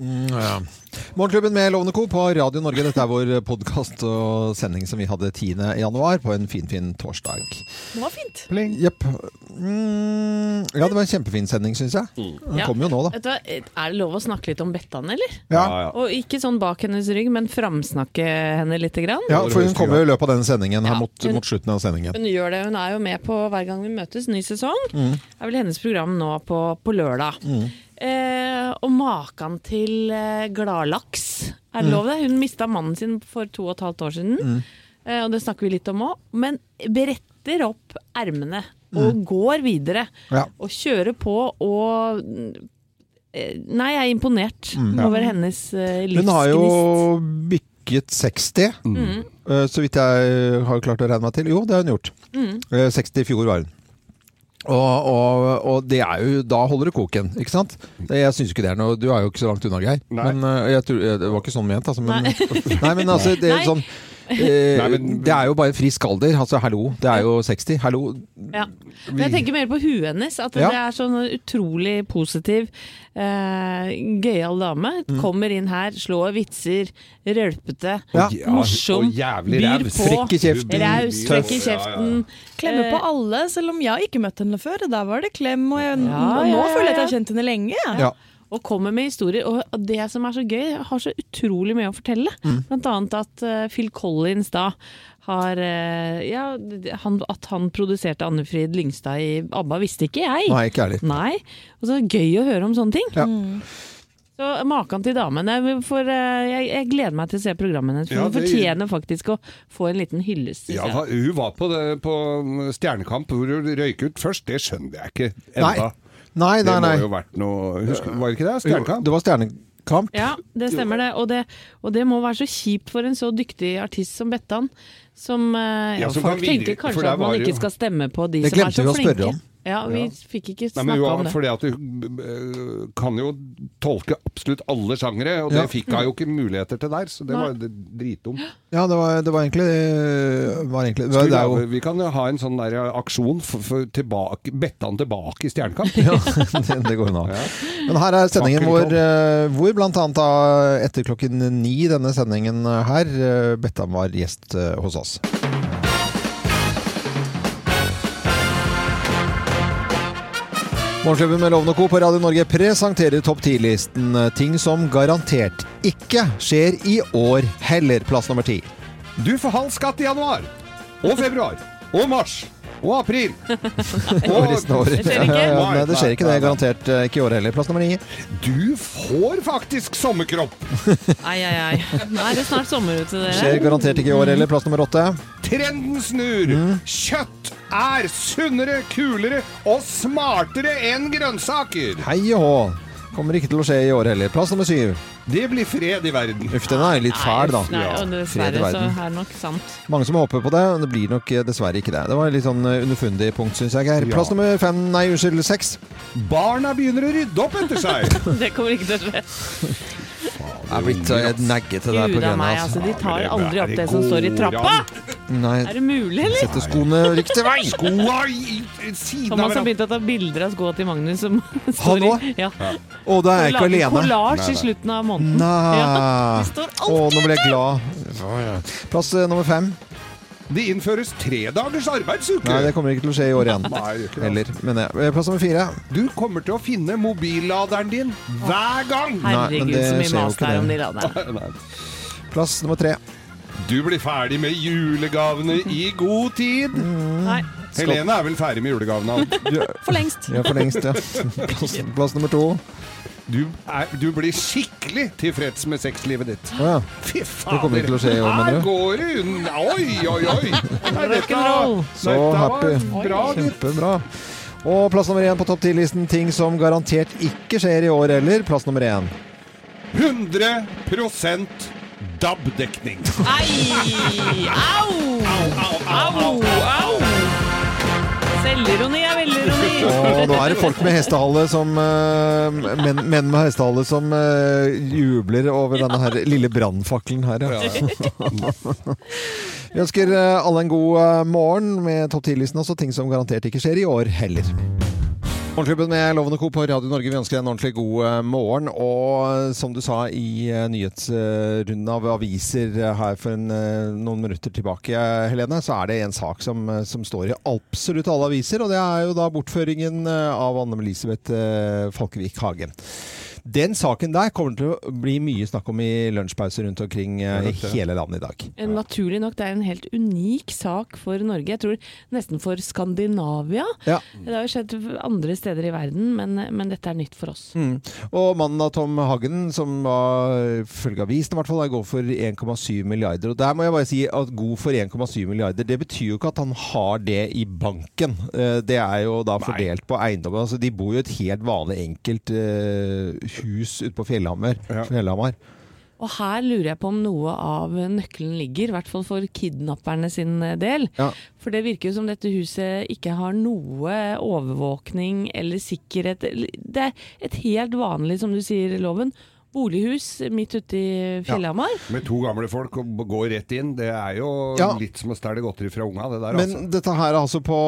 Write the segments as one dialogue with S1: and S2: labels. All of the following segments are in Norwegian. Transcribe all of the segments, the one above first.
S1: Mm, ja. Morgenklubben med Lovende Co. på Radio Norge. Dette er vår podkast og sending som vi hadde 10. januar på en finfin fin torsdag.
S2: Det var fint.
S1: Yep. Mm, ja, det var en kjempefin sending, syns jeg. Den
S3: Ja.
S1: kommer jo nå, da.
S3: Vet du Er det lov å snakke litt om Bettan, eller?
S1: Ja. ja.
S3: Og ikke sånn bak hennes rygg, men framsnakke henne lite grann.
S1: Ja, for hun kommer jo i løpet av denne sendingen her mot, mot slutten av sendingen.
S3: Hun gjør det, hun er jo med på Hver gang vi møtes, ny sesong.
S1: Mm.
S3: Det er vel hennes program nå på, på lørdag.
S1: Mm.
S3: Eh, og maken til eh, gladlaks. Er det
S1: Mm.
S3: lov det? Hun mista mannen sin for to og et halvt år siden.
S1: Mm.
S3: Eh, og det snakker vi litt om òg. Men bretter opp ermene og
S1: Mm.
S3: går videre.
S1: Ja.
S3: Og kjører på og eh, Nei, jeg er imponert
S1: Mm. Ja.
S3: over hennes eh, livsgnist.
S1: Hun har jo bikket 60,
S3: Mm.
S1: eh, så vidt jeg har klart å regne meg til. Jo, det har hun gjort.
S3: Mm.
S1: Eh, 60 i fjor var hun. Og, og, og det er jo, da holder det koken, ikke sant? Jeg syns ikke det er noe Du er jo ikke så langt unna, Geir. Men eh, jeg tror, det var ikke sånn ment, altså. Men, nei. men altså, det er
S3: Nei.
S1: sånn eh,
S4: Nei, men-
S1: Det er jo bare frisk alder. Altså, hallo. Det er jo 60. Hallo.
S3: Ja. Men jeg tenker mer på huet hennes. At
S1: Ja.
S3: det er sånn utrolig positiv, eh, gøyal dame.
S1: Mm.
S3: Kommer inn her, slår vitser, rølpete,
S4: Ja.
S3: morsom,
S4: Og jævlig
S3: byr på.
S1: Frekk i kjeften.
S3: Raus,
S1: Tøff.
S3: frekk i kjeften.
S2: Klemmer på
S3: Eh,
S2: alle, selv om jeg ikke møtte henne før. Der var det klem, og, jeg,
S3: Ja,
S2: og nå
S3: ja, ja,
S2: føler jeg at jeg har kjent henne lenge.
S1: Ja.
S3: Og kommer med historier. Og det som er så gøy, har så utrolig mye å fortelle.
S1: Mm.
S3: Blant annet at eh, Phil Collins da har eh, Ja, han, at han produserte Anne Frid Lyngstad i ABBA, visste ikke jeg.
S1: Nei, ikke ærlig.
S3: Nei. Og så gøy å høre om sånne ting.
S1: Ja.
S3: Så Maken til damene. Jeg, for, eh, jeg, jeg gleder meg til å se programmet hennes. For
S4: Ja,
S3: hun
S4: det-
S3: fortjener faktisk å få en liten hyllest.
S4: Ja, hun var på, det, på Stjernekamp hvor hun røyk ut først. Det skjønner jeg ikke
S1: Nei. nei, Nei, Det
S4: må jo vært noe husker, Var det ikke det? Stjernekamp?
S1: Det var Stjernekamp.
S3: Ja, det stemmer det. Og, det. og det må være så kjipt for en så dyktig artist som Bettan. Som, eh, ja,
S4: som
S3: folk
S4: kan videre-
S3: tenker
S4: for
S3: kanskje
S4: der
S3: at man
S4: det
S3: ikke
S4: jo-
S3: skal stemme på de
S1: Det
S3: som er
S1: glemte
S3: så
S1: vi å spørre
S3: flinke.
S1: om.
S3: Ja, vi
S4: Ja.
S3: fikk ikke
S4: Nei, men
S3: snakka
S4: hun,
S3: om det.
S4: fordi at du øh, kan jo tolke absolutt alle sjangere, og det
S1: Ja.
S4: fikk hun jo ikke muligheter til der, så det
S3: Nei.
S4: var det- dritdumt.
S1: Ja, det var, det var egentlig, det var egentlig det
S4: Skal vi,
S1: er jo,
S4: lage- vi kan jo ha en sånn der aksjon for, for tilbake, Bettan tilbake i Stjernekamp.
S1: ja, det, det går unna. Men her er sendingen hvor, eh, hvor blant annet da, etter klokken ni denne sendingen her, eh, Bettan var gjest eh, hos oss. Morgenklubben med Lovende Co. på Radio Norge presenterer topp 10-listen eh, ting som garantert ikke skjer i år heller. Plass nummer ti.
S4: Du får halv skatt i januar, og februar, og mars, og april.
S1: Og resten av året.
S3: Det skjer ikke?
S1: Ja, ja, Nei, det skjer ikke det. Garantert eh, ikke i år heller. Plass nummer ni.
S4: Du får faktisk sommerkropp!
S3: Ai, ai, ai. Nå er det snart sommer ute,
S1: Skjer garantert ikke i år heller. Plass nummer åtte.
S4: Trenden snur!
S1: Mm.
S4: Kjøtt er sunnere, kulere og smartere enn grønnsaker!
S1: Hei og hå. Kommer ikke til å skje i år heller. Plass nummer syv.
S4: Det blir fred i verden.
S1: Uff, den er litt fæl, da.
S3: Nei, og dessverre så er det nok sant.
S1: Mange som håper på det, men det blir nok eh, dessverre ikke det. Det var litt sånn eh, underfundig punkt, syns jeg.
S4: Ja.
S1: Plass nummer fem, nei, unnskyld, seks.
S4: Barna begynner å rydde opp etter seg.
S3: Det kommer ikke til å skje.
S1: Det er blitt så naggete der på grunn
S3: av
S1: Altså.
S3: De tar aldri opp
S4: det
S3: det som står i trappa!
S1: Nei,
S3: Er det mulig, eller?
S1: Sette skoene riktig vei.
S4: Skoa i i siden av
S3: Thomas har
S4: hverandre.
S3: begynt å ta bilder av skoa til Magnus som
S1: Han
S3: står i
S1: òg?
S3: ja.
S1: Å, da er jeg ikke
S3: Lager
S1: alene.
S3: Kollasj
S4: Nei,
S3: i
S4: nei.
S3: slutten av måneden.
S1: Nei.
S3: Står
S1: Å,
S3: alltid
S1: nå ble jeg glad. Ja. Plass eh, nummer fem.
S4: Det innføres tredagers arbeidsuke.
S1: Nei, det kommer ikke til å skje i år igjen.
S4: Nei, det gjør ikke det.
S1: Heller. Men ja. Eh, Plass nummer fire.
S4: Du kommer til å finne mobilladeren din hver gang!
S1: Nei, men
S3: Herregud,
S1: det
S3: så mye
S1: skjer jo
S3: mas
S1: ikke
S3: det er om de laderne.
S1: Plass nummer tre.
S4: Du blir ferdig med julegavene i god tid.
S3: Nei.
S4: Helene er vel ferdig med julegavene?
S2: For lengst.
S1: Ja, for lengst, ja. Plass, plass nummer to.
S4: Du, er, du blir skikkelig tilfreds med sexlivet ditt.
S1: Ja.
S4: Fy fader!
S1: Det kommer ikke til å skje i år, mener
S4: Her går det unna! Oi, oi, oi! Nei, dette,
S1: Så
S4: dette
S1: happy.
S4: bra.
S1: Kjempebra. Og plass nummer én på topp ti-listen Ting som garantert ikke skjer i år heller. Plass nummer én.
S4: 100 DAB-dekning.
S3: Ai! Au! Au! Au! Selvironi er velironi.
S1: Og nå er det folk med hestehale som eh, menn, menn med hestehale som eh, jubler over denne her lille brannfakkelen her. Ja. Vi ønsker eh, alle en god morgen med topp 10-listen. Også ting som garantert ikke skjer i år heller. Morgenklubben med Lovende Co. på Radio Norge. Vi ønsker deg en ordentlig god eh, morgen. Og som du sa i eh, nyhetsrunden av aviser eh, her for en, noen minutter tilbake, Helene, så er det en sak som, som, står i absolutt alle aviser. Og det er jo da bortføringen av Anne Elisabeth Falkevik Hagen. Den saken der kommer til å bli mye snakk om i lunsjpauser rundt omkring i hele landet i dag.
S3: Naturlig nok, det er en helt unik sak for Norge. Jeg tror nesten for Skandinavia. Ja. Det har jo skjedd andre steder i verden, men, men dette er nytt for oss. Mm.
S1: Og mannen av Tom Hagen, som var følge avisen i hvert fall, går for 1,7 milliarder. Og der må jeg bare si at god for 1,7 milliarder, det betyr jo ikke at han har det i banken. Eh, det er jo da fordelt Nei. på eiendommen. Altså, de bor jo et helt vanlig enkelt uh, hus ute på Fjellhammer. Ja. Fjellhammer.
S3: Og her lurer jeg på om noe av nøkkelen ligger, i hvert fall for kidnapperne sin del. Ja. For det virker jo som dette huset ikke har noe overvåkning eller sikkerhet. Det er et helt vanlig, som du sier, loven bolighus midt ute i Fjellhamar. Ja,
S4: med to gamle folk og går rett inn. Det er jo ja. litt som å stjele godteri fra unga, det der.
S1: Men altså. dette her er altså på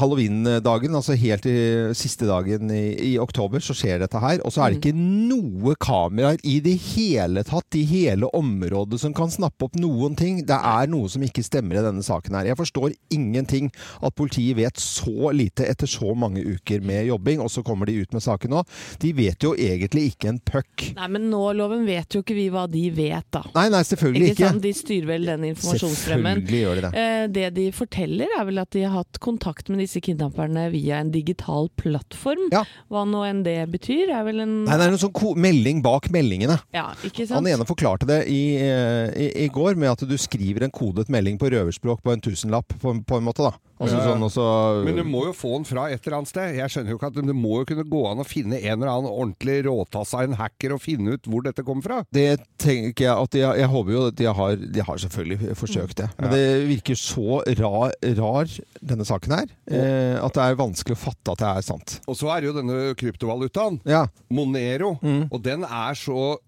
S1: halloween-dagen, altså helt i siste dagen i, i, oktober, så skjer dette her. Og så er det mm. ikke noe kameraer i det hele tatt i hele området som kan snappe opp noen ting. Det er noe som ikke stemmer i denne saken her. Jeg forstår ingenting at politiet vet så lite etter så mange uker med jobbing, og så kommer de ut med saken nå. De vet jo egentlig ikke en puck.
S3: Nei, men nå, Loven, vet jo ikke vi hva de vet, da.
S1: Nei, nei, selvfølgelig ikke.
S3: ikke. De styrer vel den informasjonsstrømmen.
S1: Gjør de det.
S3: Eh, det de forteller, er vel at de har hatt kontakt med disse kidnapperne via en digital plattform. Ja. Hva nå enn det betyr, er vel en
S1: Nei, det er en sånn melding bak meldingene.
S3: Ja, ikke sant?
S1: Han ene forklarte det i, eh, i, i, går med at du skriver en kodet melding på røverspråk på en tusenlapp, på, på en måte, da. Altså, sånn, også...
S4: Men du må jo få den fra et eller annet sted. Jeg skjønner jo ikke at Det må jo kunne gå an å finne en eller annen ordentlig råtassa en hacker og finne ut hvor dette kommer fra.
S1: Det tenker jeg at de, Jeg håper jo at de har, de har selvfølgelig forsøkt det. Men ja. det virker så rar, rar denne saken her, eh, at det er vanskelig å fatte at det er sant.
S4: Og så er det jo denne kryptovalutaen, ja. Monero, mm. og den er så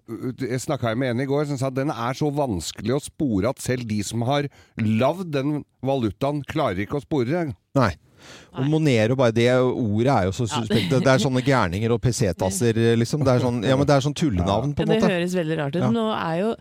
S4: Jeg snakka med en i går som sa at den er så vanskelig å spore at selv de som har lagd den valutaen, klarer ikke å spore det.
S1: Nei. Og Monero, bare det ordet er jo så suspekt. Det er sånne gærninger og PC-tasser, liksom. Det er sånn, ja, men det er sånn tullenavn, på en
S3: måte. Det høres veldig rart ut. Ja. Nå er jo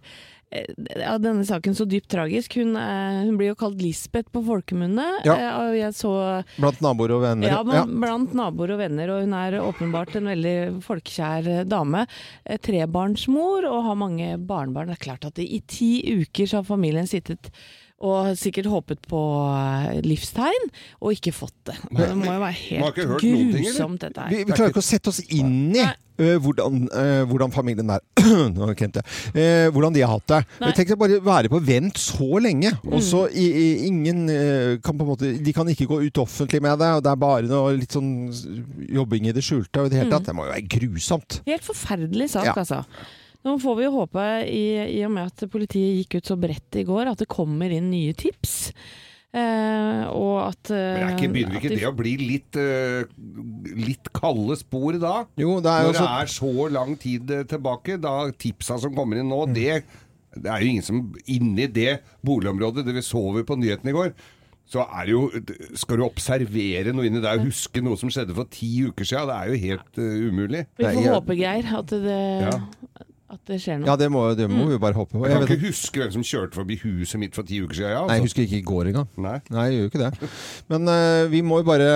S3: ja, eh, denne saken så dypt tragisk. Hun, er, hun blir jo kalt Lisbeth på folkemunne. Ja. Så,
S1: blant naboer og venner.
S3: Ja, ja. blant naboer og venner. Og hun er åpenbart en veldig folkekjær dame. Eh, trebarnsmor og har mange barnebarn. Det er klart at i ti uker så har familien sittet og sikkert håpet på eh, livstegn, og ikke fått det. Det må jo være helt grusomt, dette her.
S1: Vi, vi, klarer ikke å sette oss inn i uh, hvordan, uh, hvordan, familien er Nå jeg. Uh, hvordan de har hatt det. Nei. Tenk deg bare være på vent så lenge, og så mm. ingen kan på en måte De kan ikke gå ut offentlig med det, og det er bare noe litt sånn jobbing i det skjulte. Og det, hele tatt. Mm. det må jo være grusomt.
S3: Helt forferdelig sak, ja. altså. Nå får vi jo håpe, i, i, og med at politiet gikk ut så bredt i går, at det kommer inn nye tips. Eh, og at
S4: eh, Men ikke, Begynner ikke det å bli litt, uh, litt kalde spor da?
S1: Jo, det er
S4: Når
S1: det
S4: er så lang tid tilbake? Da tipsa som kommer inn nå, mm. det, det, er jo ingen som Inni det boligområdet, det vi så vi på nyhetene i går, så er det jo Skal du observere noe inni der og huske noe som skjedde for ti uker siden? Det er jo helt uh, umulig.
S3: Vi får håpe, Geir, at det ja at det skjer noe.
S1: Ja, det må, det må mm. vi bare håpe
S4: på. Jeg, kan ikke huske hvem som kjørte forbi huset mitt for ti uker siden. Ja,
S1: altså. Nei, jeg husker ikke i går engang. Nei. Nei, jeg gjør ikke det. Men uh, vi må jo bare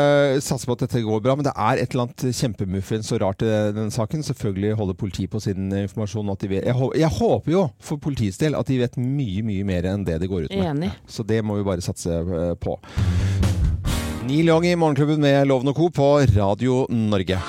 S1: satse på at dette går bra. Men det er et eller annet kjempemuffens og rart i denne saken. Selvfølgelig holder politiet på sin informasjon. Jeg, jeg, håper jo for politiets del at de vet mye, mye mer enn det de går ut med.
S3: Enig.
S1: Så det må vi bare satse eh, på. Neil Young i Morgenklubben med Loven og Co. på Radio Norge.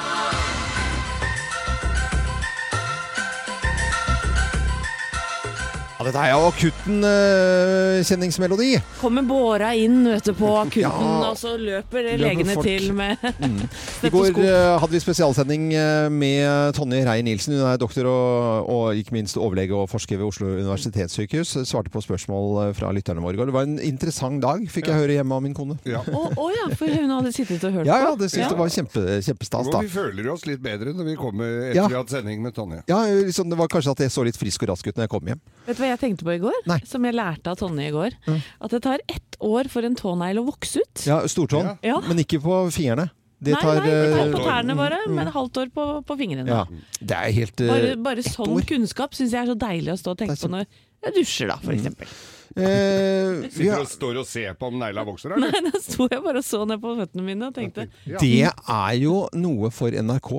S1: Dette er jo akutten-kjenningsmelodi. Uh,
S3: Kommer båra inn vet du, på akutten, ja, og så løper legene folk. til med mm.
S1: I går uh, hadde vi spesialsending uh, med Tonje Reier Nilsen. Hun er doktor og, og, ikke minst overlege og forsker ved Oslo universitetssykehus. Svarte på spørsmål fra lytterne våre. Det var en interessant dag, fikk jeg høre hjemme av min kone.
S3: Ja. Å oh, oh, ja, for hun hadde sittet og hørt
S1: på? Ja, det syntes ja. det var kjempe, kjempestas.
S4: Da. Vi føler oss litt bedre når vi kommer etter ja. vi har hatt sending med Tonje.
S1: Ja, liksom, det var kanskje at jeg så litt frisk og rask ut når jeg kom hjem.
S3: Vet du hva jeg tenkte på i går? Nei. Som jeg lærte av Tonje i går. Mm. At det tar ett år for en tånegl å vokse ut.
S1: Ja, Stortåen, Ja. Men ikke på fingrene.
S3: Nei,
S1: tar,
S3: nei, det tar på
S1: eh,
S3: tærne bare, men halvt år på, på fingrene.
S1: ja. Det er helt uh,
S3: Bare, bare sånn
S1: år.
S3: kunnskap syns jeg er så deilig å stå og tenke
S1: Det er
S3: på når jeg dusjer, da, for eksempel.
S1: Eh, vi
S4: Sitter og står og ser på om negla vokser, eller?
S3: Nei, da sto jeg bare og så ned på føttene mine og tenkte
S4: Ja.
S1: det er jo noe for NRK.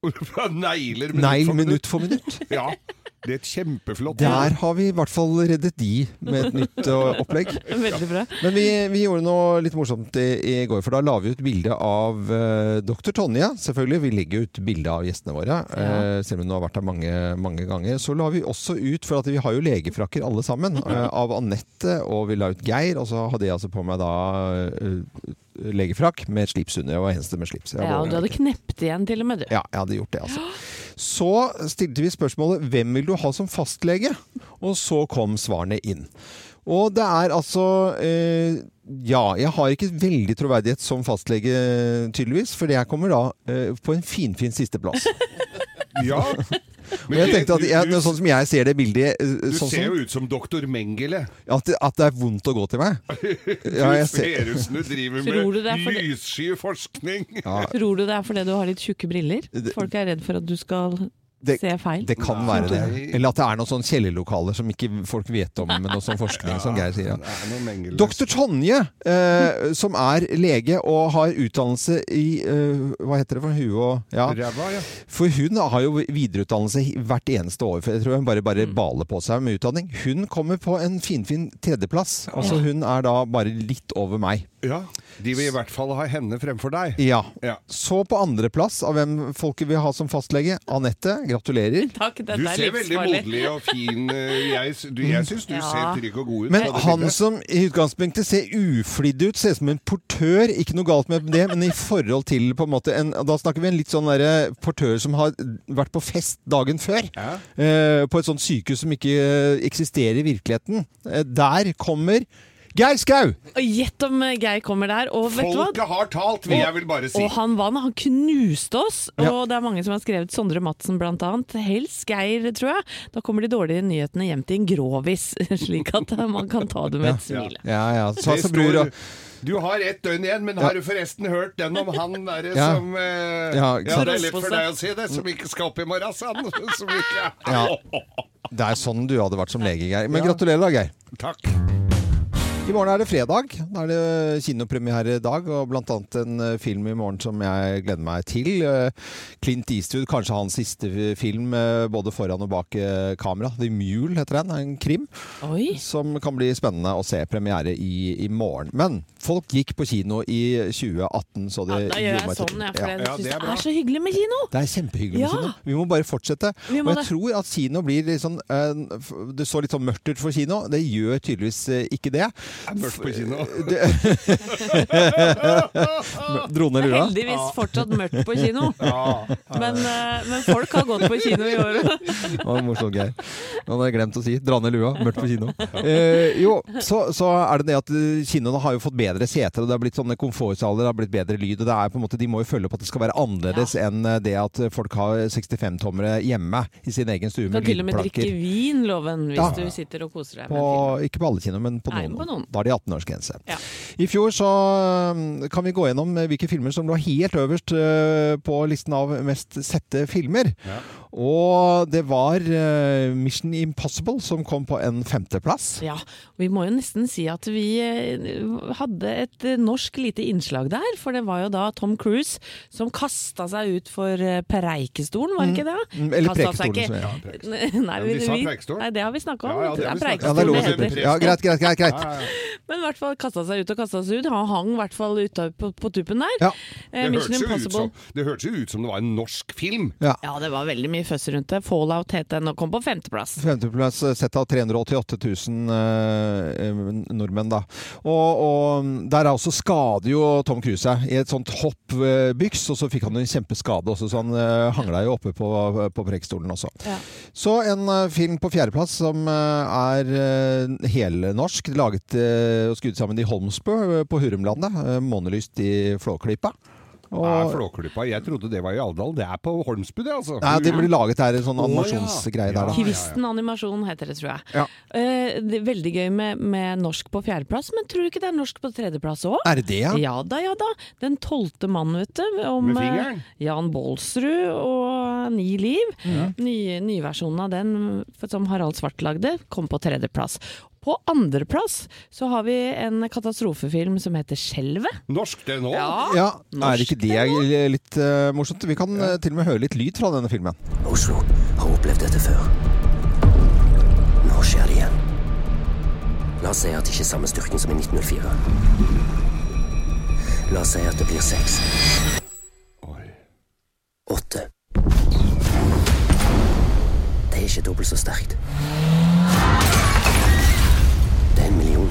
S4: Negler
S1: Negl
S4: for
S1: minutt for minutt.
S4: Ja, det er et kjempeflott.
S1: Der har vi i hvert fall reddet de med et nytt eh, opplegg.
S3: Veldig bra.
S1: Men vi, vi gjorde noe litt morsomt i, i går, for da la vi ut bilde av uh, dr. Tonje. Selvfølgelig, vi legger ut bilde av gjestene våre, eh, selv om hun har vært her mange, mange ganger. Så la vi også ut, for at vi har jo legefrakker alle sammen, uh, av Anette, og vi la ut Geir, og så hadde jeg altså på meg da uh, legefrakk med slips under. Jeg var eneste med slips. Jeg
S3: Ja, og du hadde knept igjen til og med, du.
S1: ja, jeg hadde gjort det, altså. Så stilte vi spørsmålet 'Hvem vil du ha som fastlege?' Og så kom svarene inn. Og det er altså eh, Ja, jeg har ikke veldig troverdighet som fastlege, tydeligvis, for jeg kommer da eh, på en finfin sisteplass.
S4: Ja.
S1: Og jeg tenkte at jeg, Sånn som jeg ser det bildet eh,
S4: du
S1: sånn
S4: ser
S1: som,
S4: jo ut som doktor Mengele.
S1: at, det, at det er vondt å gå til meg. Ja, jeg
S4: du
S1: ser,
S4: ser ut som du driver med lyssky forskning.
S1: ja,
S3: Tror du det er fordi du har litt tjukke briller? Folk er redd for at du skal
S1: Det-
S3: se feil?
S1: det kan være det. Eller at det er noen sånne kjellerlokaler som ikke folk vet om, med noe sånn forskning, som Geir sier. Ja. Dr. Tonje, eh, som er lege og har utdannelse i eh, Hva heter det for hue og ja.
S4: Ræva, ja.
S1: For hun har jo videreutdannelse hvert eneste år. For jeg tror hun bare, bare baler på seg med utdanning. Hun kommer på en finfin tredjeplass. Altså Hun er da bare litt over meg.
S4: Ja. De vil i hvert fall ha henne fremfor deg.
S1: Ja.
S4: Ja.
S1: Så på andreplass av hvem folket vil ha som fastlege, Anette. Gratulerer.
S3: Takk,
S4: Du
S3: er
S4: ser veldig moderlig og fin eh, Jeg, du, jeg syns du
S3: Ja.
S4: ser trygg og god ut.
S1: Men han
S4: bildet.
S1: som i utgangspunktet ser uflidd ut, ser ut som en portør. Ikke noe galt med det, men i forhold til på en måte en, Da snakker vi en litt sånn derre portør som har vært på fest dagen før.
S4: Ja.
S1: Eh, på et sånt sykehus som ikke eh, eksisterer i virkeligheten. Eh, der kommer Geir Skau!
S3: Og Gjett om eh, Geir kommer der, og vet du hva?
S4: Folket har talt, vil jeg vil bare si.
S3: Og han vant, han knuste oss.
S1: Ja.
S3: Og det er mange som har skrevet Sondre Madsen blant annet. Helst Geir, tror jeg. Da kommer de dårlige nyhetene hjem til en grovis, slik at man kan ta det med et smil.
S1: Ja, ja. Så Bror og
S4: Du har ett døgn igjen, men har du forresten hørt den om han derre
S1: Ja.
S4: som eh,
S1: Ja,
S4: ja, det er lett for deg å si det, som ikke skal opp i morgen, sa han. Som ikke
S1: Ja. Det er sånn du hadde vært som lege, Geir. Men gratulerer da, Geir.
S4: Takk.
S1: I morgen er det fredag. Da er det kinopremiere i dag, og blant annet en eh, film i morgen som jeg gleder meg til. Eh, Clint Eastwood, kanskje hans siste film eh, både foran og bak kamera. The Mule heter den. En krim
S3: Oi!
S1: som kan bli spennende å se premiere i, i morgen. Men folk gikk på kino i 2018, så det
S3: Ja, da gjør jeg sånn, jeg, for jeg
S4: Ja,
S3: syns
S4: det er
S3: det er så hyggelig med kino!
S1: Det er kjempehyggelig med kino. Vi må bare fortsette.
S3: Må
S1: og jeg
S3: det.
S1: tror at kino blir litt sånn Det så litt sånn mørkt ut for kino. Det gjør tydeligvis ikke det.
S4: Det mørkt på kino.
S1: Drone lua?
S3: Heldigvis fortsatt mørkt på kino. Men, eh, men folk har gått på kino i år.
S1: Det var morsomt, Geir. Nå hadde jeg glemt å si 'dra ned lua', mørkt på kino. Eh, jo, så, så er det det at eh, kinoene har jo fått bedre seter, og det har blitt sånne komfortsaler, det har blitt bedre lyd. og det er på en måte, De må jo følge opp at det skal være annerledes enn eh, det at folk har 65-tommere hjemme i sin egen stue
S3: Du kan til og med drikke vin, Loven, hvis
S1: Ja.
S3: du sitter og koser deg
S1: På,
S3: med en film.
S1: ikke på alle kino, men på noen.
S3: Nei, på noen.
S1: Da er det 18-årsgrense.
S3: Ja.
S1: I fjor så um, kan vi gå gjennom eh, hvilke filmer som lå helt øverst eh, på listen av mest sette filmer.
S4: Ja.
S1: Og det var eh, Mission Impossible som kom på en femteplass.
S3: Ja, vi må jo nesten si at vi eh, hadde et eh, norsk lite innslag der. For det var jo da Tom Cruise som kasta seg ut for Preikestolen, var det ikke det?
S1: Mm, Eller Preikestolen.
S3: ikke.
S1: som jeg-
S3: Nei,
S4: Ja,
S3: vi, vi,
S4: Preikestolen.
S3: nei, det har vi snakka om.
S4: Ja, ja,
S3: det
S4: det
S3: er
S1: Ja, det
S3: Preikestolen heter.
S1: Ja, greit, greit, greit. greit.
S4: Ja, ja, ja.
S3: Men i hvert fall kasta seg ut og kasta seg ut. Han hang i hvert fall ute på, på tuppen der.
S1: Ja.
S4: Det
S3: Mission
S4: hørtes jo ut
S3: Impossible.
S4: som- det hørte jo ut som det var en norsk film.
S1: Ja.
S3: Ja, det var veldig mye føss rundt det. Fallout het den og kom på femteplass.
S1: Femteplass eh, sett av 388 000 eh, eh, nordmenn, da. Og, og der er også skader jo Tom Cruise seg i et sånt hoppbyks, og så fikk han en kjempeskade også, så han hangla jo oppe på, på prekestolen også.
S3: Ja.
S1: Så en film på fjerdeplass som er helnorsk, laget og skutt sammen i Holmsbø på Hurumlandet. Månelyst i Flåklypa. Og,
S4: er Flåklypa. Jeg trodde det var i Alvdal. Det er på Holmsbu, det, altså.
S1: Nei, det blir laget her, en sånn animasjonsgreie der, da.
S3: Kvisten animasjon heter det, tror jeg.
S1: Ja.
S3: Eh, det er veldig gøy med, med norsk på fjerdeplass, men tror du ikke det er norsk på tredjeplass òg?
S1: Er det det, ja?
S3: Ja da, ja da. Den tolvte mann, vet du. Om
S4: Med
S3: eh? Jan Baalsrud og Ni liv. Ny, nyversjonen av den som Harald Svart lagde, kom på tredjeplass. På andreplass så har vi en katastrofefilm som heter 'Skjelvet'.
S4: Norsk det nå?
S1: Ja, Er ikke det litt uh, morsomt? Vi kan uh, til og med høre litt lyd fra denne filmen.
S5: Oslo har opplevd dette før. Nå skjer det igjen. La oss si at det ikke er samme styrken som i 1904. La oss si at det blir seks. Åtte. Det er ikke dobbelt så sterkt.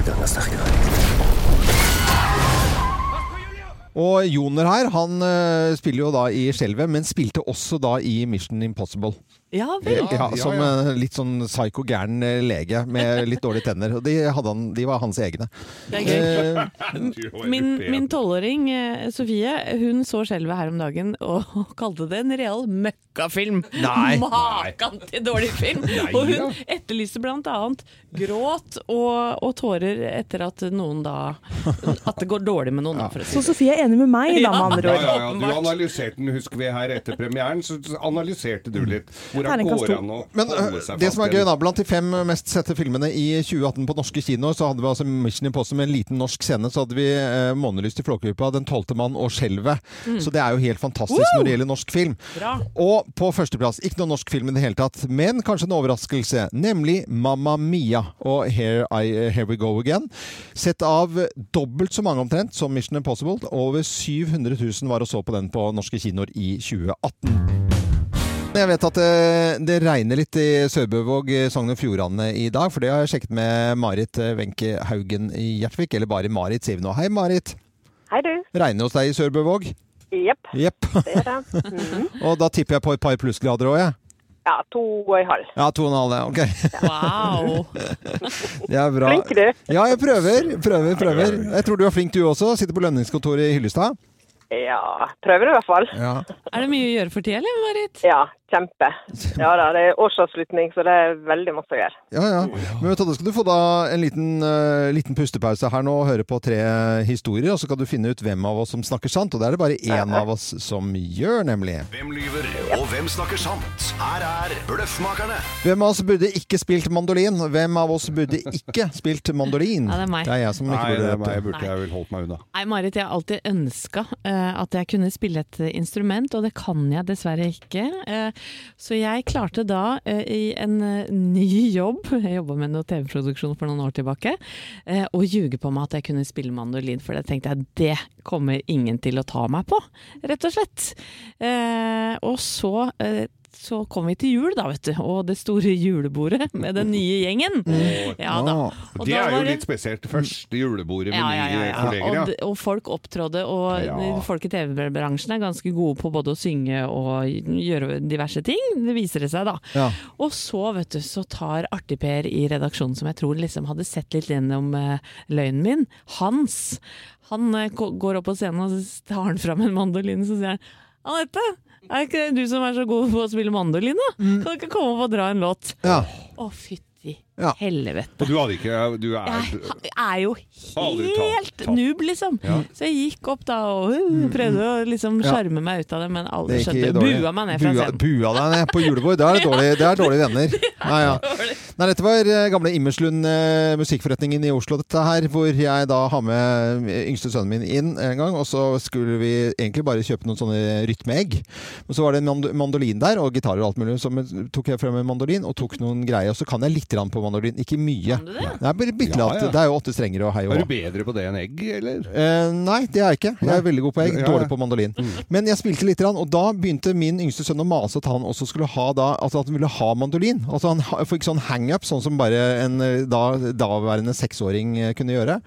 S5: Det er sterkere.
S1: Og Joner her, han eh, spiller jo da i Skjelvet, men spilte også da i Mission Impossible.
S3: Ja vel.
S1: Ja,
S4: ja,
S1: som
S4: ja.
S1: eh, litt sånn psyko gæren eh, lege med litt dårlige tenner. De, hadde han, de var hans egne. Eh,
S3: Min, min tolvåring eh, Sofie hun så skjelvet her om dagen og kalte det en real møkkafilm. Makan til dårlig film! og hun etterlyste annet gråt og, og tårer etter at noen da At det går dårlig med noen, da, for å si
S2: Så Sofie er enig med meg, da, med andre ord.
S4: ja, ja. Du
S3: Åpenbart.
S4: analyserte den, husker vi her etter premieren, så analyserte du litt. Hvordan
S2: Terningkast
S4: går
S2: to.
S4: an å holde
S1: øh,
S4: seg
S1: det som er gøy da, blant de fem mest sette filmene i 2018 på norske kinoer, så hadde vi altså Mission Impossible med en liten norsk scene. Så hadde vi eh, Månelyst i Flåklypa, Den tolvte mann og Skjelvet. Så det er jo helt fantastisk når det gjelder norsk film.
S3: Bra.
S1: Og på førsteplass, ikke noe norsk film i det hele tatt, men kanskje en overraskelse, nemlig Mamma Mia og Here, I, Here We Go Again. Sett av dobbelt så mange omtrent som Mission Impossible. Over 700 000 var og så på den på norske kinoer i 2018. Jeg vet at det, det regner litt i Sørbøvåg, Sogn og Fjordane i dag, for det har jeg sjekket med Marit eh, Wenche Haugen i Gjertvik, eller bare Marit, sier vi nå. Hei, Marit.
S6: Hei du.
S1: Regner hos deg i Sørbøvåg?
S6: Jepp,
S1: Yep.
S6: det er det. Mhm.
S1: og da tipper jeg på et par plussgrader òg, jeg.
S6: Ja, to og en halv.
S1: Ja, to og en halv, ok.
S3: Wow!
S1: Det er bra.
S6: Flink du.
S1: Ja, jeg prøver, prøver, prøver. Jeg tror du er flink du også. Sitter på lønningskontoret i Hyllestad.
S6: Ja, prøver i hvert fall.
S1: Ja.
S3: Er det mye å gjøre for tida, eller Marit?
S6: Ja, kjempe. Ja da, det er årsavslutning, så det er veldig masse å gjøre.
S1: Ja, ja. Men vet du, da skal du få da en liten, uh, liten pustepause her nå og høre på tre historier, og så kan du finne ut hvem av oss som snakker sant, og det er det bare én av oss som gjør, nemlig.
S7: Hvem lyver, og hvem snakker sant? Her er Bløffmakerne.
S1: Hvem av oss burde ikke spilt mandolin? Hvem av oss burde ikke spilt mandolin?
S3: Ja, det er meg.
S1: Det er jeg som ikke
S4: Nei, det
S1: burde
S4: er meg,
S1: jeg
S4: burde jeg vel holdt meg unna.
S3: Nei, Marit, jeg har alltid ønska at jeg kunne spille et eh, instrument, og det kan jeg dessverre ikke. Eh, så jeg klarte da, eh, i en eh, ny jobb, jeg jobba med noe TV-produksjon for noen år tilbake, eh, å ljuge på meg at jeg kunne spille mandolin, for det tenkte jeg det kommer ingen til å ta meg på, rett og slett. Eh, og så eh, så kom vi til jul, da, vet du. Og det store julebordet med den nye gjengen. Ja da. Og
S4: det
S3: da
S4: er jo litt spesielt. Første julebordet med
S3: ja, ja, ja,
S4: nye kolleger.
S3: Og, og folk opptrådde, og folk i TV-bransjen er ganske gode på både å synge og gjøre diverse ting. Det viser det seg, da. Og så, vet du, så tar Artig-Per i redaksjonen, som jeg tror liksom hadde sett litt gjennom uh, løgnen min, Hans, han uh, går opp på scenen og tar han fram en mandolin, så sier han Anette, er ikke det du som er så god på å spille mandolin, da? Kan du ikke komme opp og dra en låt?
S1: Ja.
S3: Å, fytti
S1: Ja.
S3: helvete.
S4: Og du hadde ikke Du er
S3: Jeg er jo helt noob, liksom. Så jeg gikk opp da og uh, prøvde å liksom
S1: Ja.
S3: sjarme meg ut av det, men alle skjønte. Bua meg ned fra
S1: Bua,
S3: scenen.
S1: bua deg ned på julebord. Det er dårlig, det er dårlige venner. Nei, ja. Nei, dette var eh, gamle Immerslund eh, musikkforretningen i Oslo, dette her, hvor jeg da har med eh, yngste sønnen min inn en gang, og så skulle vi egentlig bare kjøpe noen sånne rytmeegg. Men så var det en mandolin der, og gitarer og alt mulig, så tok jeg frem en mandolin og tok noen greier. Og så kan jeg litt på mandolin, ikke mye.
S3: Kan du det?
S1: Nei, bare bitte
S4: Ja, ja.
S1: Det er jo åtte strenger og hei og
S4: Er du bedre på det enn egg, eller?
S1: Eh, nei, det er jeg ikke. Jeg er veldig god på egg, dårlig på mandolin. Men jeg spilte litt, grann, og da begynte min yngste sønn å mase at han også skulle ha da, altså at han ville ha mandolin. Altså Han fikk sånn hangup, sånn som bare en eh, da, daværende seksåring eh, kunne gjøre.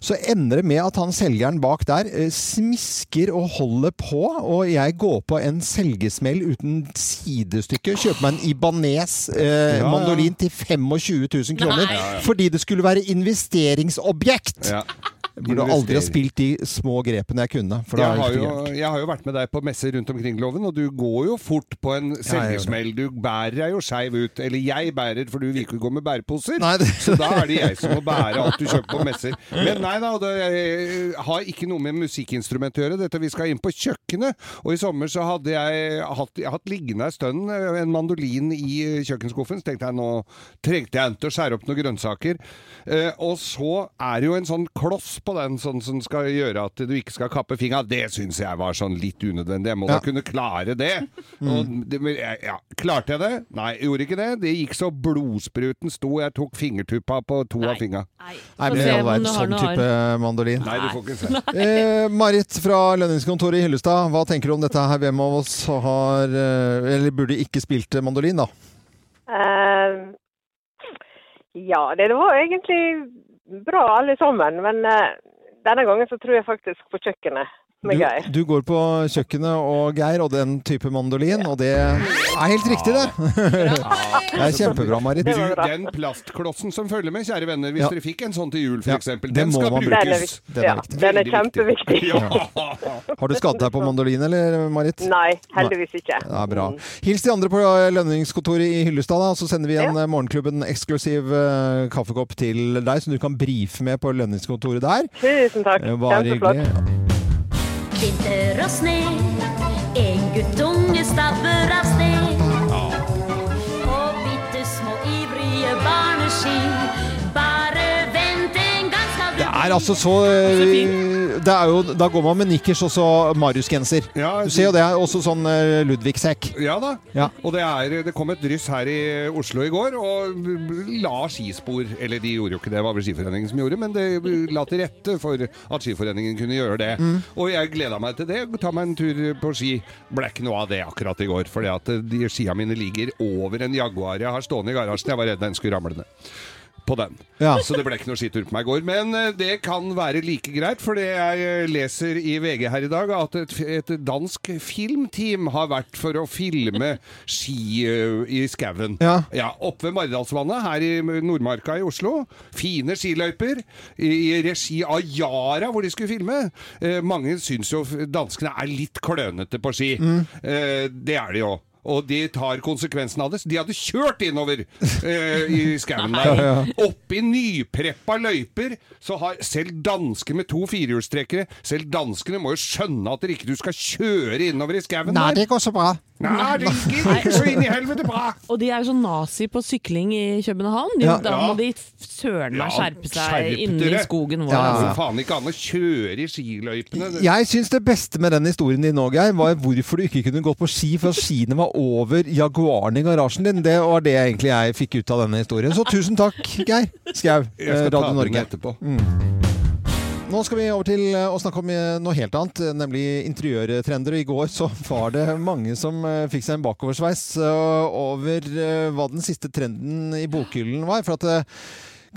S1: Så ender det med at han selgeren bak der eh, smisker og holder på, og jeg går på en selgesmell uten sidestykke. Kjøper meg en Ibanez eh,
S4: ja.
S1: mandolin til 25 000 kroner
S3: Nei.
S1: fordi det skulle være investeringsobjekt!
S4: Ja.
S1: Burde aldri ha spilt de små grepene jeg kunne.
S4: Jeg har, jo, jeg har jo vært med deg på messer rundt omkring, Loven, og du går jo fort på en selgesmell. Du bærer deg jo skeiv ut. Eller jeg bærer, for du vil ikke gå med bæreposer.
S1: Nei, det-
S4: Så da er det jeg som må bære alt du kjøper på messer. Men nei da, det eh, har ikke noe med musikkinstrument å gjøre. Dette Vi skal inn på kjøkkenet. Og i sommer så hadde jeg hatt, jeg hatt liggende ei stund eh, en mandolin i eh, kjøkkenskuffen. Så tenkte jeg nå trengte jeg ikke å skjære opp noen grønnsaker. Og så er det jo en sånn kloss på den sånn som skal gjøre at du ikke skal kappe fingra. Det syns jeg var sånn litt unødvendig. Jeg må
S1: Ja.
S4: da kunne klare det. Og det men ja, klarte jeg det? Nei, jeg gjorde ikke det. Det gikk så blodspruten sto. Jeg tok fingertuppa på to av fingra.
S3: Nei,
S1: Nei, men
S3: i
S1: det
S3: verden,
S1: sånn type mandolin.
S4: Nei, du får ikke se.
S1: Eh, Marit fra lønningskontoret i Hyllestad, hva tenker du om dette her? Hvem av oss har eh, Eller burde ikke spilt mandolin, da?
S6: Eh, ja, det var egentlig bra alle sammen, men eh, denne gangen så tror jeg faktisk på kjøkkenet med Geir.
S1: Du, du går på kjøkkenet og Geir og den type mandolin, og det er helt riktig, det. Det er kjempebra, Marit.
S6: Bruk
S4: Du, den plastklossen som følger med, kjære venner, hvis
S1: Ja.
S4: dere fikk en sånn til jul
S1: Ja,
S4: f.eks.,
S1: det
S4: den skal
S1: man
S6: Den er,
S4: brukes.
S1: Den er
S6: ja,
S1: viktig.
S6: den er kjempeviktig.
S4: Ja.
S1: Har du skadet deg på mandolin, eller, Marit?
S6: Nei, heldigvis ikke.
S1: Ja, bra.
S6: Mm.
S1: Hils de andre på lønningskontoret i Hyllestad, da, så sender vi en
S6: Ja.
S1: eh, Morgenklubben eksklusiv uh, kaffekopp til deg, som du kan brife med på lønningskontoret der.
S6: Tusen takk.
S1: Eh,
S6: Kjempeflott.
S8: Vinter og sne,
S1: er altså så eh, det er jo, Da går man med nikkers og så Marius-genser.
S4: Ja,
S1: Du ser jo det. er Også sånn eh, Ludvig-sekk.
S4: Ja da.
S1: Ja.
S4: Og det, er, det kom et dryss her i Oslo i går og la skispor Eller de gjorde jo ikke det, det var vel Skiforeningen som gjorde, men det la til rette for at Skiforeningen kunne gjøre det.
S1: Mm.
S4: Og jeg gleda meg til det. Ta meg en tur på ski. Ble ikke noe av det akkurat i går, fordi at de skia mine ligger over en Jaguar jeg har stående i garasjen. Jeg var redd den skulle ramle ned. På den.
S1: Ja.
S4: Så det ble ikke noe skitur på meg i går. Men eh, det kan være like greit, for det jeg eh, leser i VG her i dag, at et, et dansk filmteam har vært for å filme ski eh, i skauen.
S1: Ja.
S4: Oppe ved Maridalsvannet her i Nordmarka i Oslo. Fine skiløyper i, i regi av Yara, hvor de skulle filme. Eh, mange syns jo danskene er litt klønete på ski. Eh, det er de jo. Og de tar konsekvensen av det. Så de hadde kjørt innover eh, i skauen der. Oppi nypreppa løyper så har selv dansker med to firehjulstrekkere Selv danskene må jo skjønne at dere ikke du skal kjøre innover i skauen der.
S1: Nei, det går så bra.
S4: Nei, det gikk ikke så inn i helvete bra!
S3: Og de er jo sånn nazi på sykling i København. De,
S1: Ja.
S3: Da må de søren meg skjerpe seg
S4: ja,
S3: inne i skogen vår.
S1: Ja,
S3: Altså.
S4: faen ikke an å kjøre i skiløypene.
S1: Jeg syns det beste med den historien din nå, Geir, var hvorfor du ikke kunne gått på ski for skiene var over Jaguaren i garasjen din. Det var det egentlig jeg fikk ut av denne historien. Så tusen takk, Geir Skau, eh, Radio Norge.
S4: etterpå.
S1: Nå skal vi over til eh, å snakke om eh, noe helt annet, nemlig interiørtrender. I går så var det mange som fikk seg en bakoversveis over hva den siste trenden i bokhyllen var. For at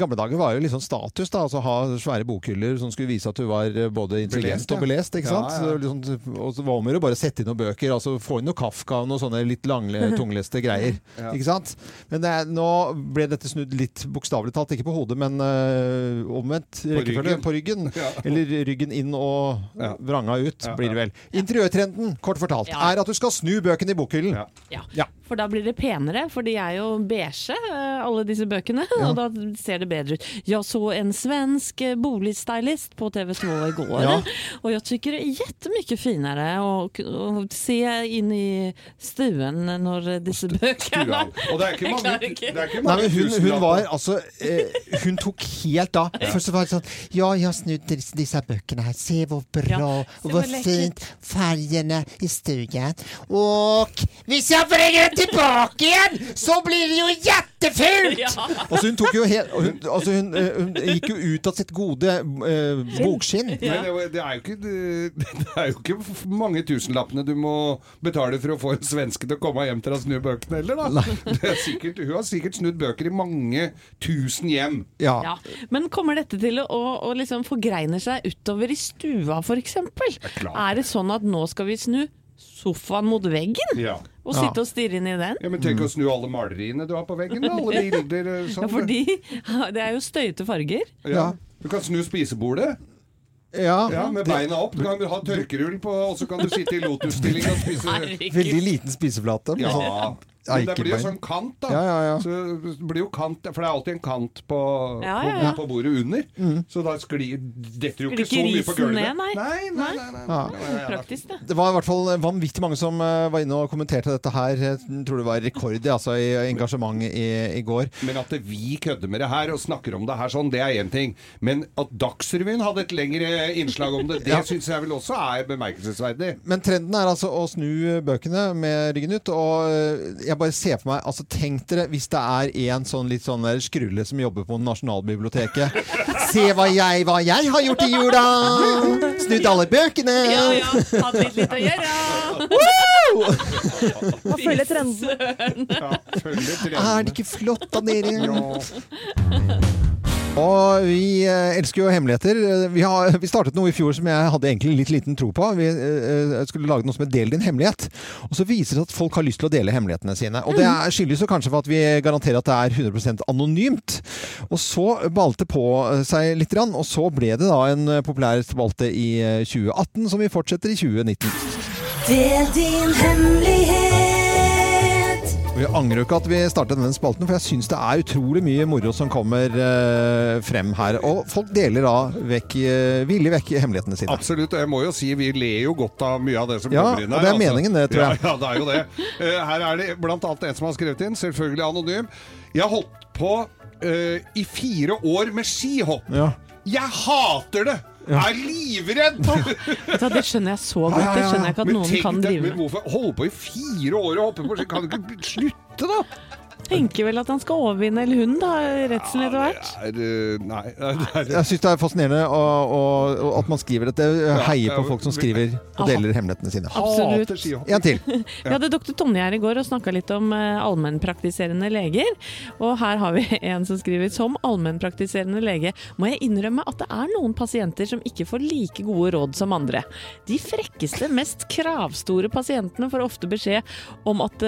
S1: Gamle dager var jo litt sånn status, da, altså ha svære bokhyller som skulle vise at du var eh, både intelligent
S4: Belest, ja.
S1: og belest. ikke sant?
S4: Ja, ja.
S1: Så liksom, og så var det å bare sette inn noen bøker, altså få inn noe Kafka og noen sånne litt langle, tungleste greier.
S4: Ja.
S1: ikke sant? Men det er, nå ble dette snudd litt bokstavelig talt, ikke på hodet, men øh, omvendt rekkefølge.
S4: ryggen.
S1: På ryggen. Eller ryggen inn og
S4: Ja.
S1: vranga ut,
S4: Ja,
S1: blir det vel. Interiørtrenden, kort fortalt,
S3: Ja.
S1: er at du skal snu bøkene i bokhyllen.
S4: Ja.
S3: Ja.
S1: Ja.
S3: For da blir det penere, for de er jo beige, eh, alle disse bøkene. Og da ser det bedre ut. Jeg så en svensk eh, boligstylist på TV2 i går.
S1: Ja.
S3: Og jeg tycker det er jättemycket finere å, å se inn i stuen når disse bøkene
S4: Og det er ikke mange, det er ikke
S1: Nei,
S4: mange
S1: men hun, hun var altså eh, Hun tok helt av. Først var det sånn Ja, jeg har snudd disse, disse bøkene her. Se hvor bra
S3: Ja,
S1: og
S3: se
S1: hvor
S3: hvor
S1: fint fargene i stuen. Og hvis jeg bringer den tilbake igjen, så blir det jo jättefult!
S3: Ja.
S1: Altså hun tok jo helt hun, altså hun, eh, hun gikk jo ut av sitt gode eh, bokskinn.
S4: Ja. det, det, er jo ikke, det, det er jo ikke mange tusenlappene du må betale for å få en svenske til å komme hjem til å snu bøkene heller, da. Det er sikkert, hun har sikkert snudd bøker i mange tusen hjem.
S1: Ja.
S3: Ja, Men kommer dette til å, å, å liksom forgreine seg utover i stua, f.eks.?
S4: Er,
S3: Er det sånn at nå skal vi snu sofaen mot veggen?
S4: Ja.
S3: Og sitte og stirre inn i den?
S4: ja, Men tenk å snu alle maleriene du har på veggen. Da. Alle bilder. eh, Sånn.
S3: Ja, fordi det er jo støyte farger.
S4: Ja. Du kan snu spisebordet.
S1: Ja.
S4: Ja, Med beina opp. Du kan ha tørkerull på, og så kan du sitte i lotusstilling og spise
S1: Veldig liten spiseflate.
S4: Ja.
S1: Ja,
S4: Men det blir jo sånn kant, da.
S1: Ja, ja, ja.
S4: Så det blir jo kant, For det er alltid en kant på,
S3: Ja,
S4: på,
S3: ja, ja.
S4: på bordet under.
S1: Mm.
S4: Så da sklir detter jo ikke så mye på gulvet.
S3: ned, nei.
S4: nei, nei, nei, nei.
S3: Praktisk, det.
S1: Det var i hvert fall vanvittig mange som eh, var inne og kommenterte dette her. Jeg tror det var rekord altså, i engasjement i, i går.
S4: Men at vi kødder med det her og snakker om det her sånn, det er én ting. Men at Dagsrevyen hadde et lengre innslag om det, det
S1: Ja.
S4: syns jeg vel også er bemerkelsesverdig.
S1: Men trenden er altså å snu bøkene med ryggen ut. Og eh, jeg bare ser for meg altså Tenk dere hvis det er en sånn litt sånn der skrulle som jobber på Nasjonalbiblioteket. Se hva jeg, hva jeg har gjort i jula! Snudd alle bøkene!
S3: Ja, ja. Hatt litt litt å gjøre.
S2: Wow! følger trenden.
S4: Ja, følger
S1: Er det ikke flott av dere?
S4: Ja.
S1: Og vi eh, elsker jo hemmeligheter. Eh, Vi, har, vi startet noe i fjor som jeg hadde egentlig litt liten tro på. Vi eh, skulle lage noe som het Del din hemmelighet. Og så viser det at folk har lyst til å dele hemmelighetene sine. Og det skyldes jo kanskje for at vi garanterer at det er 100% anonymt. Og så balte på seg litt, og så ble det da en populær spalte i eh, 2018 som vi fortsetter i 2019.
S8: Del din hemmelighet.
S1: Vi angrer jo ikke at vi startet denne spalten, for jeg syns det er utrolig mye moro som kommer eh, frem her. Og folk deler da vekk, eh, villig vekk hemmelighetene sine.
S4: Absolutt. og Jeg må jo si vi ler jo godt av mye av det som
S1: Ja,
S4: kommer inn her.
S1: og det er meningen det, tror jeg.
S4: Ja, ja, det er jo det. Uh, Her er det blant annet en som har skrevet inn, selvfølgelig anonym. Jeg har holdt på uh, i fire år med skihopp.
S1: Ja.
S4: Jeg hater det! Jeg er livredd!
S3: Vet du hva, Det skjønner jeg så godt. Det skjønner jeg ikke at noen kan drive
S4: men
S3: med.
S4: hvorfor holde på i fire år og hoppe på ski? Kan du ikke slutte, da?
S3: Tenker vel at han skal overvinne, eller hun, da. Redselen etter hvert.
S4: Det er, eh, nei, det er,
S1: Jeg syns det er fascinerende og, og, og at man skriver dette. Heier på folk som skriver og deler hemmelighetene sine.
S3: Absolutt.
S1: En til.
S3: Vi hadde doktor Tonje her i går og snakka litt om eh, allmennpraktiserende leger. Og her har vi en som skriver som allmennpraktiserende lege må jeg innrømme at det er noen pasienter som ikke får like gode råd som andre. De frekkeste, mest kravstore pasientene får ofte beskjed om at,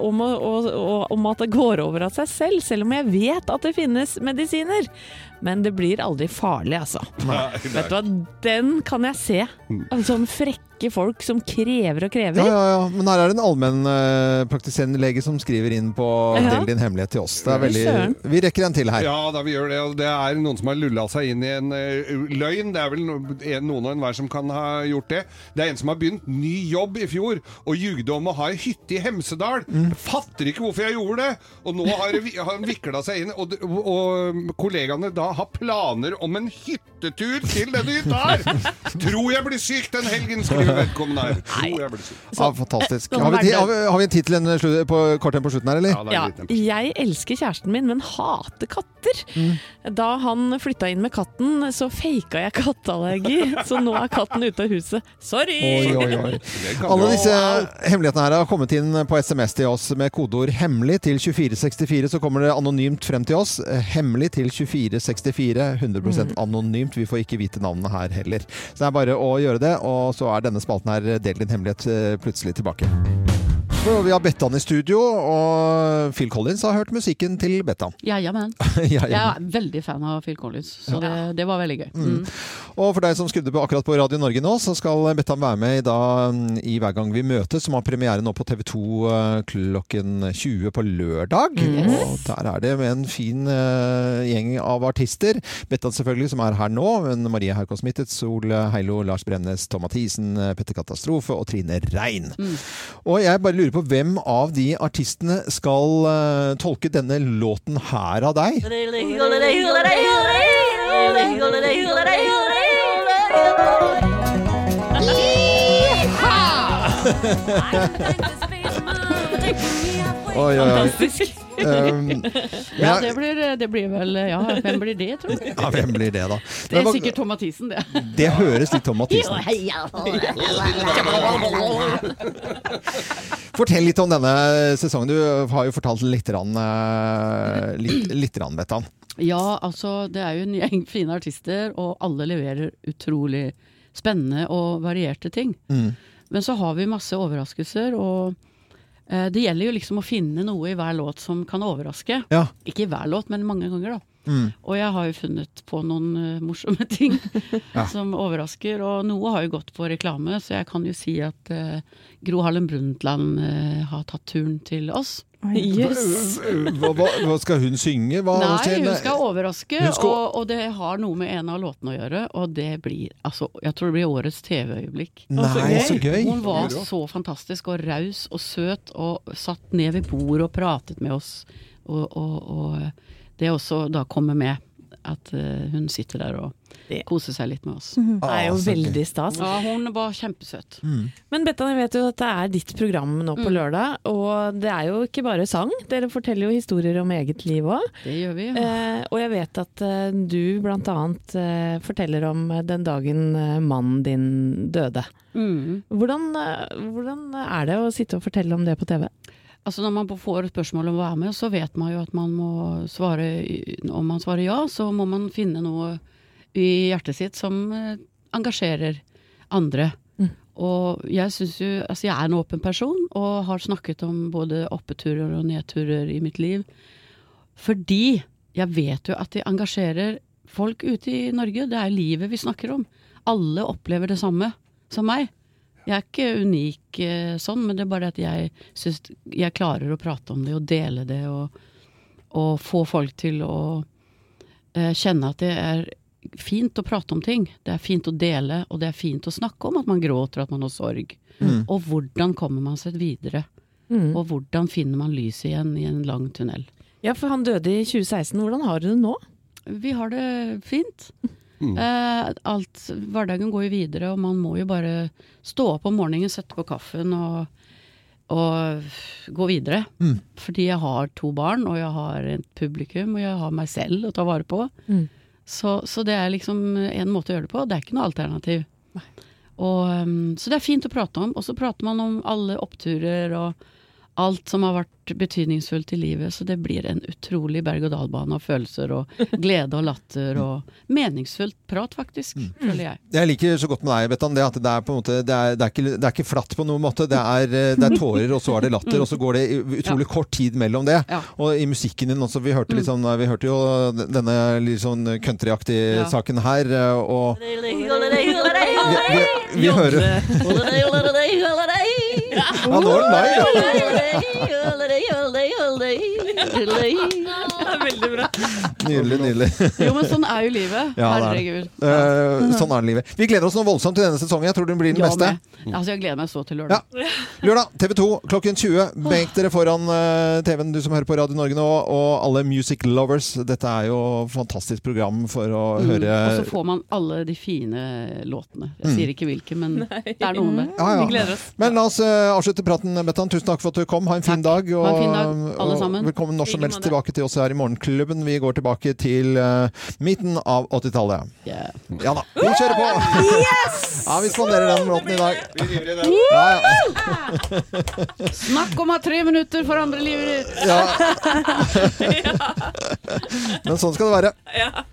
S3: om, om, å- om at det går over av seg selv, selv om jeg vet at det finnes medisiner. Men det blir aldri farlig, altså. Vet du hva, den kan jeg se. Sånn frekke folk som krever og krever.
S1: Ja, ja, ja. Men her er det en allmennpraktiserende lege som skriver inn på
S3: Ja.
S1: Del din hemmelighet til oss. Det er veldig, vi rekker en til her.
S4: Ja, da vi gjør det. Det er noen som har lulla seg inn i en uh, løgn. Det er vel noen og enhver som kan ha gjort det. Det er en som har begynt ny jobb i fjor og jugde om å ha ei hytte i Hemsedal.
S1: Mm.
S4: Fatter ikke hvorfor jeg gjorde det! Og nå har, har han vikla seg inn, og, og, og kollegaene da har planer om en hyttetur til denne hytta her! Tror jeg blir syk den helgen, skriver vedkommende her.
S1: Ja, fantastisk.
S3: Sånn
S1: Har vi, har vi, har vi tid til en slu- på, kort en på slutten her, eller?
S4: Ja,
S3: Ja, jeg elsker kjæresten min, men hater katter.
S1: Mm.
S3: Da han flytta inn med katten, så faka jeg katteallergi, så nå er katten ute av huset. Sorry!
S1: Oi, oi, oi. Alle disse hemmelighetene her har kommet inn på SMS til oss med kodeord 'hemmelig' til 2464. Så kommer det anonymt frem til oss. Eh, Hemmelig til 2464. 100% anonymt. Vi får ikke vite navnene her heller. Så det er bare å gjøre det, og så er denne spalten her Del din hemmelighet eh, plutselig tilbake. Og vi har Bettan i studio, og Phil Collins har hørt musikken til Bettan.
S9: Ja,
S1: ja,
S9: Jeg er veldig fan av Phil Collins, så det, det var veldig gøy. Mm.
S1: Og for deg som skrudde på akkurat på Radio Norge nå, så skal Bettan være med i, da, mm, i Hver gang vi møtes, som har premiere nå på TV 2 eh, klokken 20 på lørdag. Og der er det med en fin uh, gjeng av artister. Bettan selvfølgelig, som er her nå. Men Marie Haukås Mittet, Sol Heilo, Lars Bremnes, Tom Mathisen, Petter Katastrofe og Trine Rein. Og jeg bare lurer på hvem av de artistene skal uh, tolke denne låten her av deg? Oi, oi, oi.
S3: Fantastisk.
S1: Um,
S9: Ja, det blir, det blir vel Ja, hvem blir det, tror du?
S1: ja, hvem blir det, da?
S9: Det er sikkert Tom Mathisen, det.
S1: Det høres litt Tom Mathisen ut. Fortell litt om denne sesongen. Du har jo fortalt litt, grann, eh, litt, litt rann, Bettan.
S9: Ja, altså det er jo en gjeng fine artister, og alle leverer utrolig spennende og varierte ting.
S1: Mm.
S9: Men så har vi masse overraskelser, og eh, det gjelder jo liksom å finne noe i hver låt som kan overraske.
S1: Ja.
S9: Ikke i hver låt, men mange ganger, da.
S1: Mm.
S9: Og jeg har jo funnet på noen eh, morsomme ting
S1: Ja.
S9: som overrasker. Og noe har jo gått på reklame, så jeg kan jo si at uh, Gro Harlem Brundtland uh, har tatt turen til oss.
S3: Yes.
S1: Hva, hva, hva skal hun synge? Hva
S9: Nei,
S1: skjer?
S9: hun skal overraske,
S1: Hun skal-
S9: og, og det har noe med en av låtene å gjøre. Og det blir altså Jeg tror det blir årets TV-øyeblikk.
S1: Nei, så gøy.
S9: Hun var så fantastisk og raus og søt og satt ned ved bordet og pratet med oss. Og, og, og det også da kommer med at eh, hun sitter der og koser seg litt med oss.
S3: Det er jo
S1: Ah,
S3: veldig stas.
S9: Ja, hun var kjempesøt.
S3: Men Bettan, jeg vet jo at det er ditt program nå på
S9: Mm.
S3: lørdag, og det er jo ikke bare sang. Dere forteller jo historier om eget liv òg.
S9: Det gjør vi.
S3: Eh, og jeg vet at eh, du annet eh, forteller om eh, den dagen eh, mannen din døde.
S9: Mm.
S3: Hvordan, hvordan er det å sitte og fortelle om det på TV?
S9: Altså Når man får spørsmål om å være med, så vet man jo at man må svare Om man svarer ja, så må man finne noe i hjertet sitt som eh, engasjerer andre.
S3: Mm.
S9: Og jeg syns jo Altså jeg er en åpen person, og har snakket om både oppeturer og nedturer i mitt liv. Fordi jeg vet jo at de engasjerer folk ute i Norge. Det er livet vi snakker om. Alle opplever det samme som meg. Jeg er ikke unik eh, sånn, men det er bare at jeg syns jeg klarer å prate om det og dele det og, og få folk til å eh, kjenne at det er fint å prate om ting. Det er fint å dele, og det er fint å snakke om at man gråter, og at man har sorg.
S1: Mm.
S9: Og hvordan kommer man seg videre?
S3: Mm.
S9: Og hvordan finner man lyset igjen i en lang tunnel?
S3: Ja, for han døde i 2016. Hvordan har du det nå?
S9: Vi har det fint.
S4: Mm.
S9: Eh, alt, hverdagen går jo videre, og man må jo bare stå opp om morgenen, sette på kaffen og, og gå videre.
S1: Mm.
S9: Fordi jeg har to barn, og jeg har et publikum, og jeg har meg selv å ta vare på.
S3: Mm.
S9: Så, så det er liksom en måte å gjøre det på. Det er ikke noe alternativ. Og, um, så det er fint å prate om. Og så prater man om alle oppturer og alt som har vært betydningsfullt i livet. Så det blir en utrolig berg-og-dal-bane av følelser og glede og latter og meningsfullt prat, faktisk, føler jeg.
S1: Det jeg liker så godt med deg, Bettan, det at det er på en måte Det er, det er, ikke, det er ikke flatt på noen måte. Det er, eh, det er tårer, og så er det latter, og så går det utrolig utrolig kort tid mellom det.
S9: Ja.
S1: Og i musikken din også, vi hørte, litt sånn, vi hørte jo denne litt sånn countryaktige
S9: Ja.
S1: saken her, eh, og vi, vi, vi hører Ja, nå er den deg, ja.
S3: Veldig bra.
S1: Nydelig, nydelig.
S9: Jo, men sånn er jo livet.
S1: Ja, det er det.
S9: Herregud.
S1: Eh, sånn er det livet. Vi gleder oss noe voldsomt til denne sesongen. Jeg tror den blir den
S9: Ja,
S1: beste.
S9: med. Altså, jeg gleder meg så til lørdag.
S1: Lørdag TV 2 klokken 20. Benk dere foran eh, TV-en, du som hører på Radio Norge nå, og alle music lovers. Dette er jo et fantastisk program for å
S9: Mm.
S1: høre
S9: Og så får man alle de fine låtene. Jeg sier ikke hvilke, men det er noe med det.
S1: Ja, ja.
S3: Vi gleder oss.
S1: Men la oss eh, avslutte praten, Bettan. Tusen takk for at du kom. Ha en fin dag. Og,
S9: Ha en fin dag, alle
S1: og
S9: sammen.
S1: velkommen når som helst tilbake til oss her i Morgenklubben. Vi går tilbake til uh, midten av 80-tallet.
S9: Yeah.
S1: Ja da, vi kjører på! Ja, vi spanderer den låten i dag. Ja, ja.
S9: Snakk om å ha tre minutter for andre livet ditt!
S1: ja. Men sånn skal det være.
S3: Ja.